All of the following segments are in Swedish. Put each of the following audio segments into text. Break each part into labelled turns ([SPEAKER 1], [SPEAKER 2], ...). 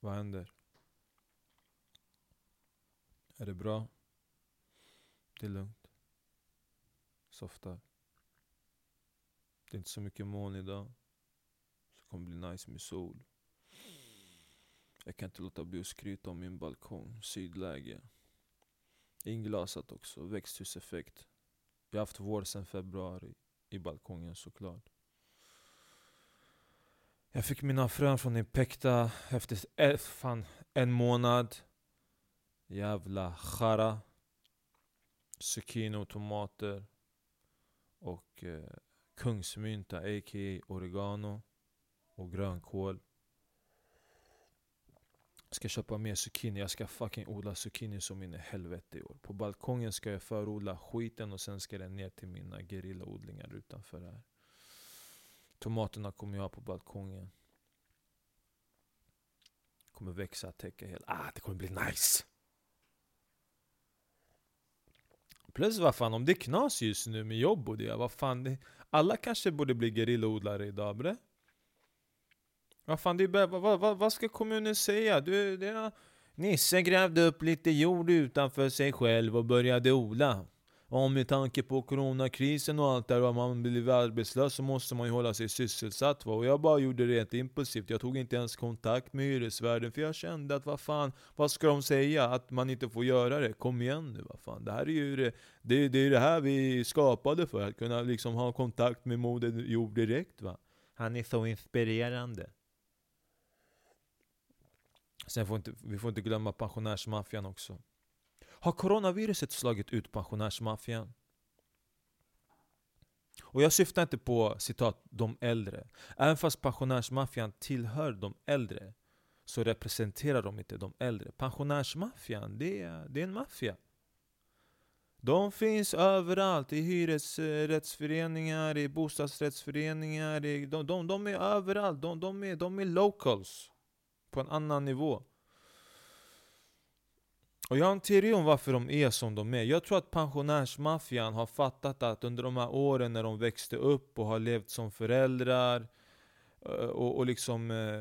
[SPEAKER 1] Vad händer? Är det bra? Det är lugnt. Softar. Det är inte så mycket moln idag. Så det kommer bli nice med sol. Jag kan inte låta bli att skryta om min balkong, sydläge. Inglasat också, växthuseffekt. Jag har haft vår sedan februari i balkongen såklart. Jag fick mina frön från Impecta efter eh, fan, en månad. Jävla chara. Zucchini och tomater. Och eh, kungsmynta, a.k.a. oregano. Och grönkål. Jag ska köpa mer zucchini, jag ska fucking odla zucchini som in i helvete i år. På balkongen ska jag förodla skiten och sen ska den ner till mina gerillaodlingar utanför här. Tomaterna kommer jag ha på balkongen. Kommer växa, täcka hela... Ah, det kommer bli nice! Plus vad fan, om det är knas just nu med jobb och det, vad fan det, Alla kanske borde bli gerillaodlare idag bre? Vad fan, det är, vad, vad, vad ska kommunen säga? Du, det, Nisse grävde upp lite jord utanför sig själv och började odla. Och med tanke på coronakrisen och allt där och man blir arbetslös så måste man ju hålla sig sysselsatt va? Och jag bara gjorde det rent impulsivt, jag tog inte ens kontakt med hyresvärden för jag kände att vad fan, vad ska de säga? Att man inte får göra det? Kom igen nu vad fan. Det här är ju det, det, det, är det här vi skapade för, att kunna liksom ha kontakt med Moder Jord direkt va. Han är så inspirerande. Sen får inte, vi får inte glömma pensionärsmaffian också. Har coronaviruset slagit ut pensionärsmaffian? Och jag syftar inte på citat de äldre. Även fast pensionärsmaffian tillhör de äldre så representerar de inte de äldre. Pensionärsmaffian, det är, det är en maffia. De finns överallt, i hyresrättsföreningar, i bostadsrättsföreningar, i, de, de, de är överallt, de, de, är, de är locals på en annan nivå. Och jag har en teori om varför de är som de är. Jag tror att pensionärsmaffian har fattat att under de här åren när de växte upp och har levt som föräldrar eh, och, och liksom eh,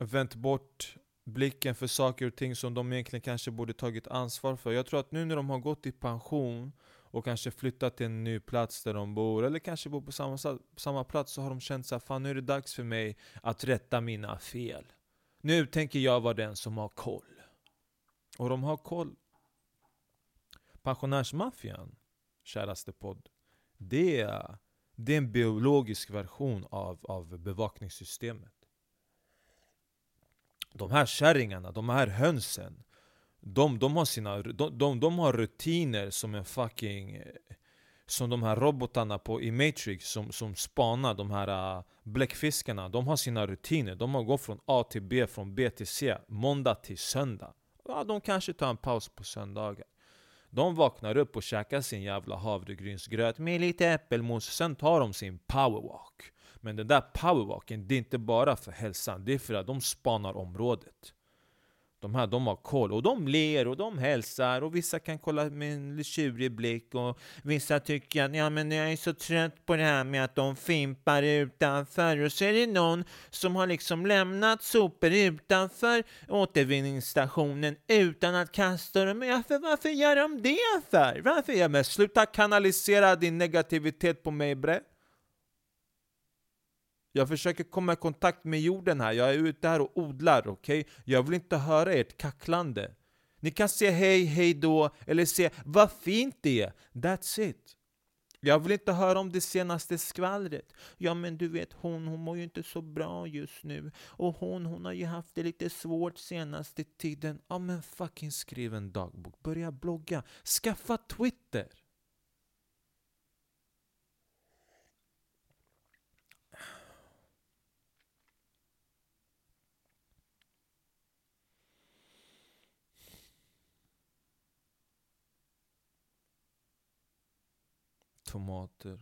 [SPEAKER 1] vänt bort blicken för saker och ting som de egentligen kanske borde tagit ansvar för. Jag tror att nu när de har gått i pension och kanske flyttat till en ny plats där de bor, eller kanske bor på samma, samma plats, så har de känt såhär fan nu är det dags för mig att rätta mina fel. Nu tänker jag vara den som har koll. Och de har koll. Pensionärsmaffian, käraste podd, det är, det är en biologisk version av, av bevakningssystemet. De här kärringarna, de här hönsen, de, de, har sina, de, de, de har rutiner som en fucking... Som de här robotarna på, i Matrix som, som spanar de här uh, bläckfiskarna De har sina rutiner, de har gått från A till B, från B till C, måndag till söndag Ja, de kanske tar en paus på söndagar. De vaknar upp och käkar sin jävla havregrynsgröt med lite äppelmos, sen tar de sin powerwalk. Men den där powerwalken, det är inte bara för hälsan, det är för att de spanar området. De här de har koll och de ler och de hälsar och vissa kan kolla med en tjurig blick och vissa tycker att ja, men jag är så trött på det här med att de fimpar utanför och så är det någon som har liksom lämnat sopor utanför återvinningsstationen utan att kasta dem. Varför, varför gör de det för? Varför? Ja, men sluta kanalisera din negativitet på mig bre. Jag försöker komma i kontakt med jorden här, jag är ute här och odlar, okej? Okay? Jag vill inte höra ert kacklande. Ni kan säga hej, hej då, eller säga vad fint det är. That's it. Jag vill inte höra om det senaste skvallret. Ja men du vet hon, hon mår ju inte så bra just nu. Och hon, hon har ju haft det lite svårt senaste tiden. Ja men fucking skriv en dagbok, börja blogga, skaffa Twitter. Tomater.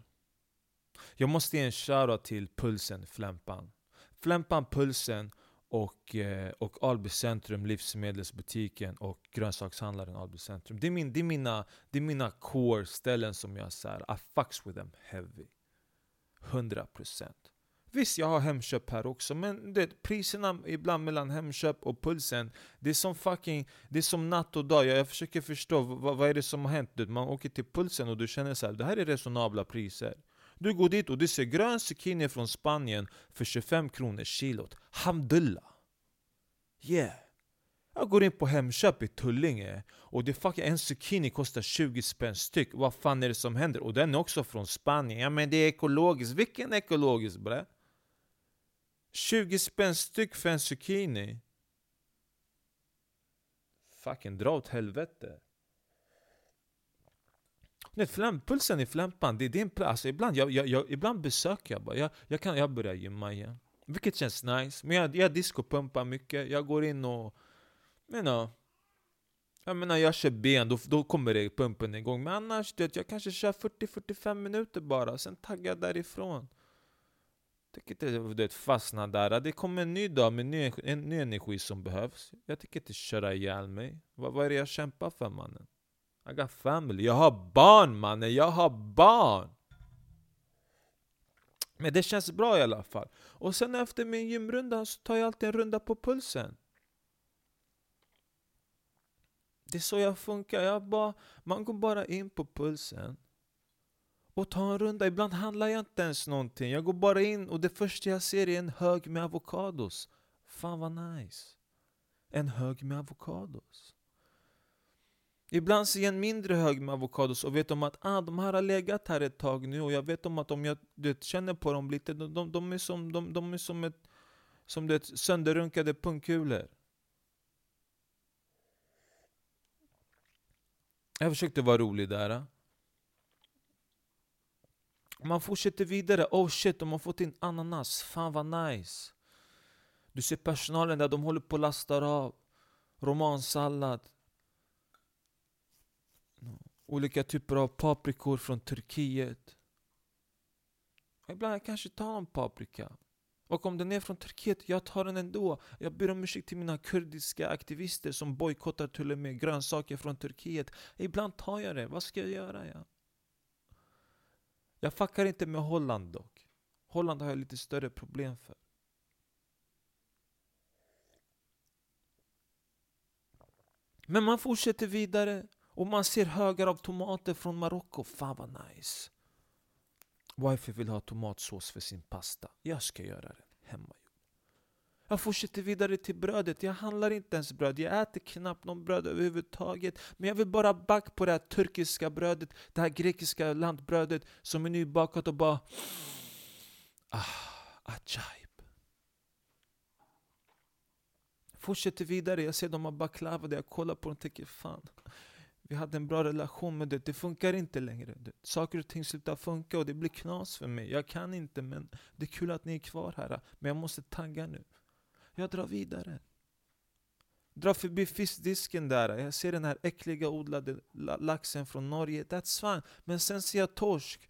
[SPEAKER 1] Jag måste ge en shoutout till Pulsen Flämpan. Flämpan Pulsen och, eh, och Alby Centrum, livsmedelsbutiken och grönsakshandlaren Alby Centrum. Det är, min, det är mina, det är mina core-ställen som jag säger I fucks with them heavy. 100%. Visst, jag har Hemköp här också, men det, priserna ibland mellan Hemköp och Pulsen, det är som fucking, det är som natt och dag. Jag, jag försöker förstå, vad, vad är det som har hänt? Du, man åker till Pulsen och du känner så här, det här är resonabla priser. Du går dit och du ser grön zucchini från Spanien för 25 kronor kilot. Hamdullah! Yeah! Jag går in på Hemköp i Tullinge och det fucking en zucchini kostar 20 spänn styck. Vad fan är det som händer? Och den är också från Spanien. Ja men det är ekologiskt. Vilken ekologiskt bre? 20 spänn styck för en zucchini. Fucking dra åt helvete. Nej, flämpulsen i Flämpan, det, det är en plats. Alltså, ibland, jag, jag, jag, ibland besöker jag bara. Jag, jag, kan, jag börjar gymma igen. Vilket känns nice. Men jag, jag discopumpar mycket. Jag går in och... Menar, jag menar, jag kör ben, då, då kommer det pumpen igång. Men annars, det, jag kanske kör 40-45 minuter bara. Sen taggar jag därifrån. Jag tycker inte det fastna där. Det kommer en ny dag med ny, en ny energi som behövs. Jag tycker inte köra ihjäl mig. Vad, vad är det jag kämpar för mannen? I got family. Jag har barn mannen, jag har barn! Men det känns bra i alla fall. Och sen efter min gymrunda så tar jag alltid en runda på pulsen. Det är så jag funkar. Jag bara, man går bara in på pulsen och tar en runda. Ibland handlar jag inte ens någonting. Jag går bara in och det första jag ser är en hög med avokados. Fan vad nice. En hög med avokados. Ibland ser jag en mindre hög med avokados och vet om att ah, de här har legat här ett tag nu och jag vet om att om jag vet, känner på dem lite, de, de, de är som, de, de är som, ett, som det sönderrunkade pungkulor. Jag försökte vara rolig där. Ah. Man fortsätter vidare. Oh shit, de har fått in ananas. Fan vad nice. Du ser personalen där, de håller på att lasta av. Romansallad. Olika typer av paprikor från Turkiet. Ibland jag kanske tar en paprika. Och om den är från Turkiet, jag tar den ändå. Jag ber om ursäkt till mina kurdiska aktivister som bojkottar till och med grönsaker från Turkiet. Ibland tar jag det. Vad ska jag göra? Ja? Jag fuckar inte med Holland dock. Holland har jag lite större problem för. Men man fortsätter vidare och man ser högar av tomater från Marocko. Fan vad nice. Wifi vill ha tomatsås för sin pasta. Jag ska göra den hemma. Jag fortsätter vidare till brödet. Jag handlar inte ens bröd. Jag äter knappt någon bröd överhuvudtaget. Men jag vill bara back på det här turkiska brödet, det här grekiska lantbrödet som är nybakat och bara... Ah, ajaib. Fortsätter vidare. Jag ser de har baklava där. Jag kollar på dem och tänker fan. Vi hade en bra relation men det, det funkar inte längre. Det, saker och ting slutar funka och det blir knas för mig. Jag kan inte men det är kul att ni är kvar här. Men jag måste tagga nu. Jag drar vidare. Drar förbi fiskdisken där, jag ser den här äckliga odlade laxen från Norge. That's fine. Men sen ser jag torsk.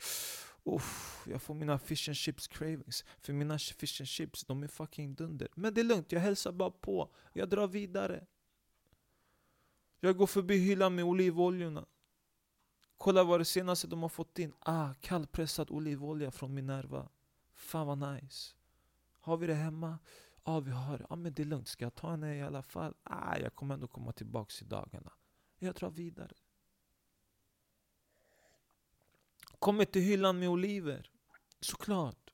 [SPEAKER 1] Uff, jag får mina fish and chips cravings. För mina fish and chips, de är fucking dunder. Men det är lugnt, jag hälsar bara på. Jag drar vidare. Jag går förbi hyllan med olivoljorna. Kolla vad det senaste de har fått in. Ah, kallpressad olivolja från Minerva. Fan vad nice. Har vi det hemma? Ja, ah, vi har Ja, men det är lugnt. Ska jag ta henne i alla fall? Ah, jag kommer ändå komma tillbaks i dagarna. Jag drar vidare. Kommer till hyllan med oliver. Såklart.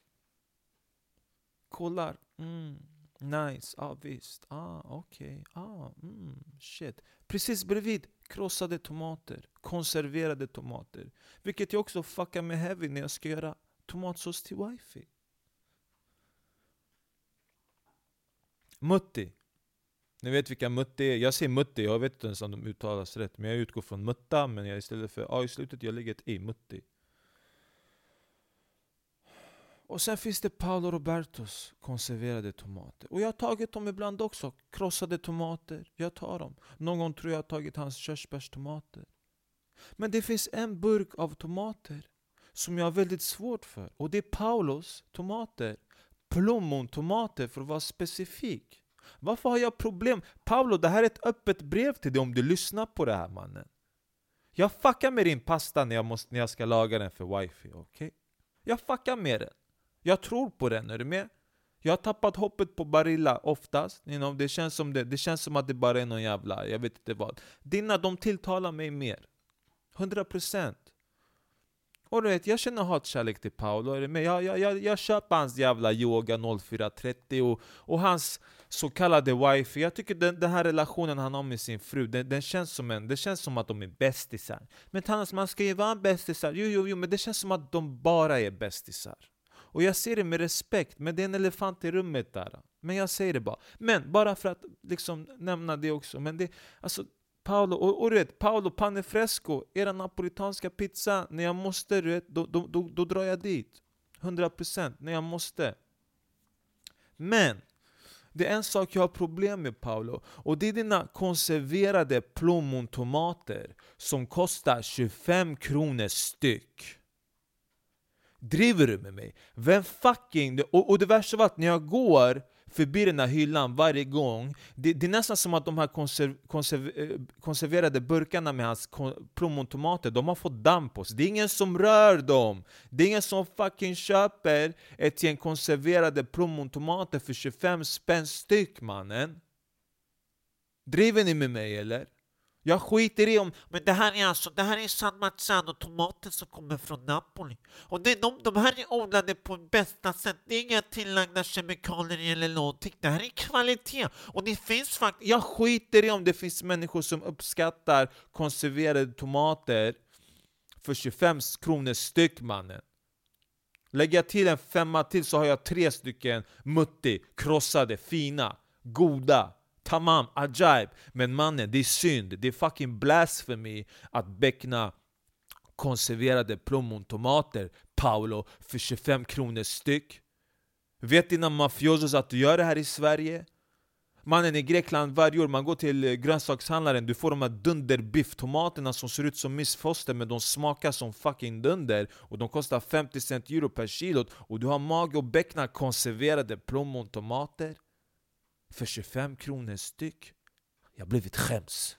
[SPEAKER 1] Kollar. Mm, nice. Ja, ah, visst. Ah, okej. Okay. Ah, mm, shit. Precis bredvid krossade tomater. Konserverade tomater. Vilket jag också fuckar med heavy när jag ska göra tomatsås till wifi. Mutti. Ni vet vilka Mutti är? Jag säger Mutti, jag vet inte ens om de uttalas rätt. Men jag utgår från Mutta, men jag istället för A i slutet, jag lägger ett E, Mutti. Och sen finns det Paolo Robertos konserverade tomater. Och jag har tagit dem ibland också. Krossade tomater, jag tar dem. Någon gång tror jag jag har tagit hans körsbärstomater. Men det finns en burk av tomater som jag har väldigt svårt för. Och det är Paulos tomater plommontomater för att vara specifik. Varför har jag problem? Paolo, det här är ett öppet brev till dig om du lyssnar på det här mannen. Jag fuckar med din pasta när jag, måste, när jag ska laga den för wifi, okej? Okay? Jag fuckar med den. Jag tror på den, är du med? Jag har tappat hoppet på Barilla oftast, you know, det, känns som det, det känns som att det bara är någon jävla, jag vet inte vad Dina, de tilltalar mig mer 100% och du vet, jag känner hatkärlek till Paolo, men jag, jag, jag, jag köper hans jävla yoga 0430 och, och hans så kallade wifi. Jag tycker den, den här relationen han har med sin fru, den, den, känns som en, det känns som att de är bästisar. Men Tannas, man ska ju vara bästisar. Jo, jo, jo, men det känns som att de bara är bästisar. Och jag ser det med respekt, men det är en elefant i rummet där. Men jag säger det bara. Men bara för att liksom nämna det också. Men det, alltså, Paolo, och, och du vet, Paolo Panefresco, era napolitanska pizza, när jag måste, du vet, då, då, då, då drar jag dit. 100% när jag måste. Men, det är en sak jag har problem med Paolo, och det är dina konserverade plommontomater som kostar 25 kronor styck. Driver du med mig? Vem fucking... Och, och det värsta var att när jag går förbi den här hyllan varje gång. Det, det är nästan som att de här konserv, konserv, eh, konserverade burkarna med hans plommontomater, de har fått damm på sig. Det är ingen som rör dem! Det är ingen som fucking köper ett gäng konserverade plommontomater för 25 spänn styck mannen! Driver ni med mig eller? Jag skiter i om...
[SPEAKER 2] Men det här är alltså, det här är San Marzano-tomater som kommer från Napoli. Och det, de, de här är odlade på bästa sätt. Det är inga tillagda kemikalier eller någonting. Det här är kvalitet. Och det finns faktiskt...
[SPEAKER 1] Jag skiter i om det finns människor som uppskattar konserverade tomater för 25 kronor styck mannen. Lägger jag till en femma till så har jag tre stycken mutti, krossade, fina, goda Tamam, ajaib. Men mannen, det är synd. Det är fucking blasphemy att beckna konserverade plommontomater, Paolo, för 25 kronor styck. Vet dina mafiosos att du gör det här i Sverige? Mannen i Grekland varje år, man går till eh, grönsakshandlaren, du får de här dunderbifftomaterna som ser ut som missfoster men de smakar som fucking dunder och de kostar 50 cent euro per kilo och du har mage och beckna konserverade plommontomater? För 25 kronor styck. Jag har blivit skäms.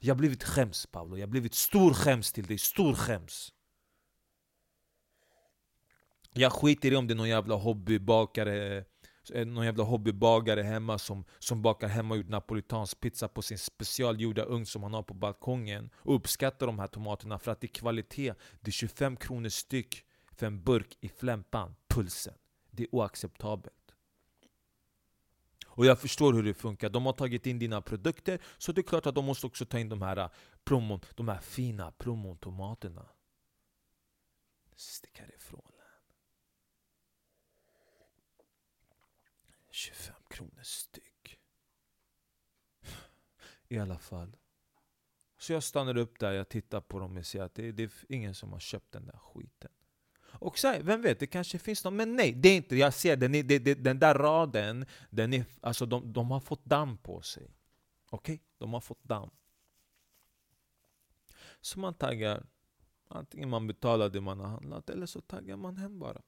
[SPEAKER 1] Jag har blivit skäms Paolo, jag har blivit stor skäms till dig, stor skäms. Jag skiter i om det är någon jävla hobbybakare eh, någon jävla hobbybagare hemma som, som bakar hemmagjord napolitansk pizza på sin specialgjorda ugn som han har på balkongen och uppskattar de här tomaterna för att det är kvalitet. Det är 25 kronor styck för en burk i flämpan, pulsen. Det är oacceptabelt. Och jag förstår hur det funkar. De har tagit in dina produkter, så det är klart att de måste också ta in de här, äh, promon, de här fina plommontomaterna. Stick härifrån. 25 kronor styck. I alla fall. Så jag stannar upp där, jag tittar på dem och ser att det, det är ingen som har köpt den där skiten. Och så här, vem vet, det kanske finns någon, men nej, det är inte, jag ser den, det, den där raden, den är, alltså de, de har fått damm på sig. Okej? Okay? De har fått damm. Så man taggar, antingen man betalar det man har handlat, eller så taggar man hem bara.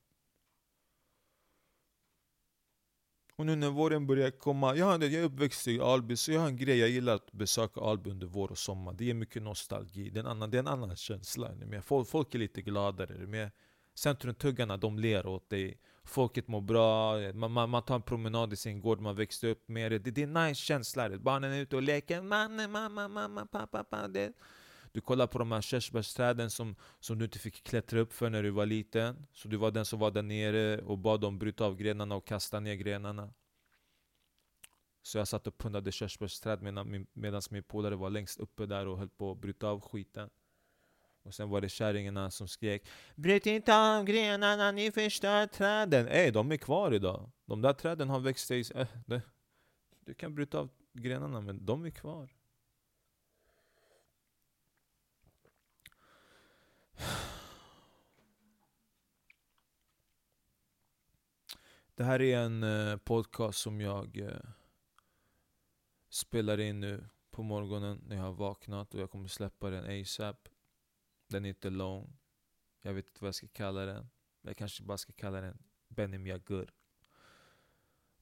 [SPEAKER 1] Och nu när våren börjar komma, jag, är uppväxt i Alby, så jag har en grej, jag gillar att besöka Alby under vår och sommar. Det ger mycket nostalgi, det är en annan, det är en annan känsla. Folk, folk är lite gladare. Med Centrumtuggarna de ler åt dig. Folket mår bra, man, man, man tar en promenad i sin gård man växte upp med. Det, det är en nice känsla. Barnen är ute och leker. Mamma, mamma, mamma, pappa, pappa. Det. Du kollar på de här körsbärsträden som, som du inte fick klättra upp för när du var liten. Så du var den som var där nere och bad dem bryta av grenarna och kasta ner grenarna. Så jag satt och pundade körsbärsträd medan min, min polare var längst uppe där och höll på att bryta av skiten. Och sen var det kärringarna som skrek Bryt inte av grenarna, ni förstör träden! Ey, de är kvar idag. De där träden har växt sig... Äh, det, du kan bryta av grenarna, men de är kvar. Det här är en eh, podcast som jag eh, spelar in nu på morgonen när jag har vaknat och jag kommer släppa den ASAP. Den är inte lång. Jag vet inte vad jag ska kalla den. Jag kanske bara ska kalla den Benim Yagur.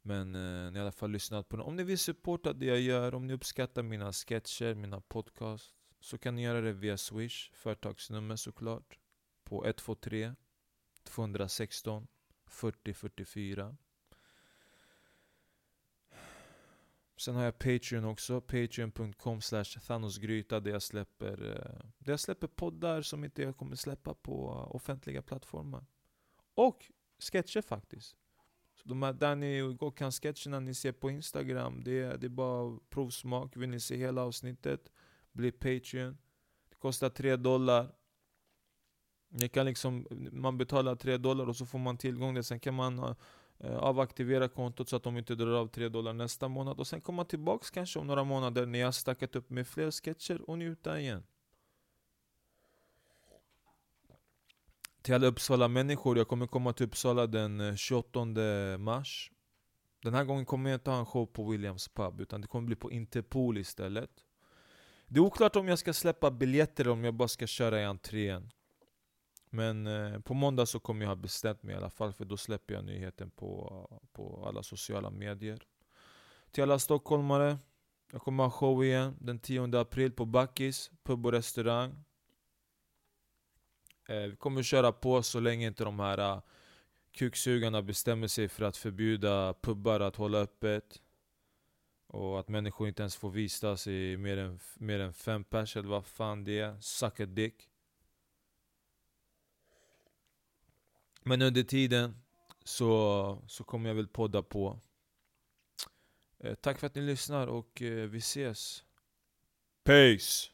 [SPEAKER 1] Men eh, ni har i alla fall lyssnat på den. Om ni vill supporta det jag gör, om ni uppskattar mina sketcher, mina podcasts, så kan ni göra det via Swish, företagsnummer såklart, på 123 216 4044. Sen har jag Patreon också, patreon.com slash thanosgryta där jag släpper eh, där jag släpper poddar som inte jag kommer släppa på offentliga plattformar. Och sketcher faktiskt. Så de här, Danny och kan sketcherna ni ser på Instagram, det är, det är bara provsmak. Vill ni se hela avsnittet, bli Patreon. Det kostar 3 dollar. Ni kan liksom, man betalar 3 dollar och så får man tillgång till det. Sen kan man Eh, avaktivera kontot så att de inte drar av 3 dollar nästa månad. Och sen komma tillbaks kanske om några månader när jag stackat upp med fler sketcher och njuta igen. till alla Uppsala-människor. Jag kommer komma till Uppsala den eh, 28 mars. Den här gången kommer jag inte ha en show på Williams pub, utan det kommer bli på Interpol istället. Det är oklart om jag ska släppa biljetter eller om jag bara ska köra i entrén. Men eh, på måndag så kommer jag ha bestämt mig i alla fall, för då släpper jag nyheten på, på alla sociala medier. Till alla stockholmare, jag kommer ha show igen den 10 april på Backis, pub och restaurang. Eh, vi kommer köra på så länge inte de här uh, kuksugarna bestämmer sig för att förbjuda pubbar att hålla öppet. Och att människor inte ens får vistas i mer än, mer än fem pers eller vad fan det är. Suck a dick. Men under tiden så, så kommer jag väl podda på. Eh, tack för att ni lyssnar och eh, vi ses. Peace!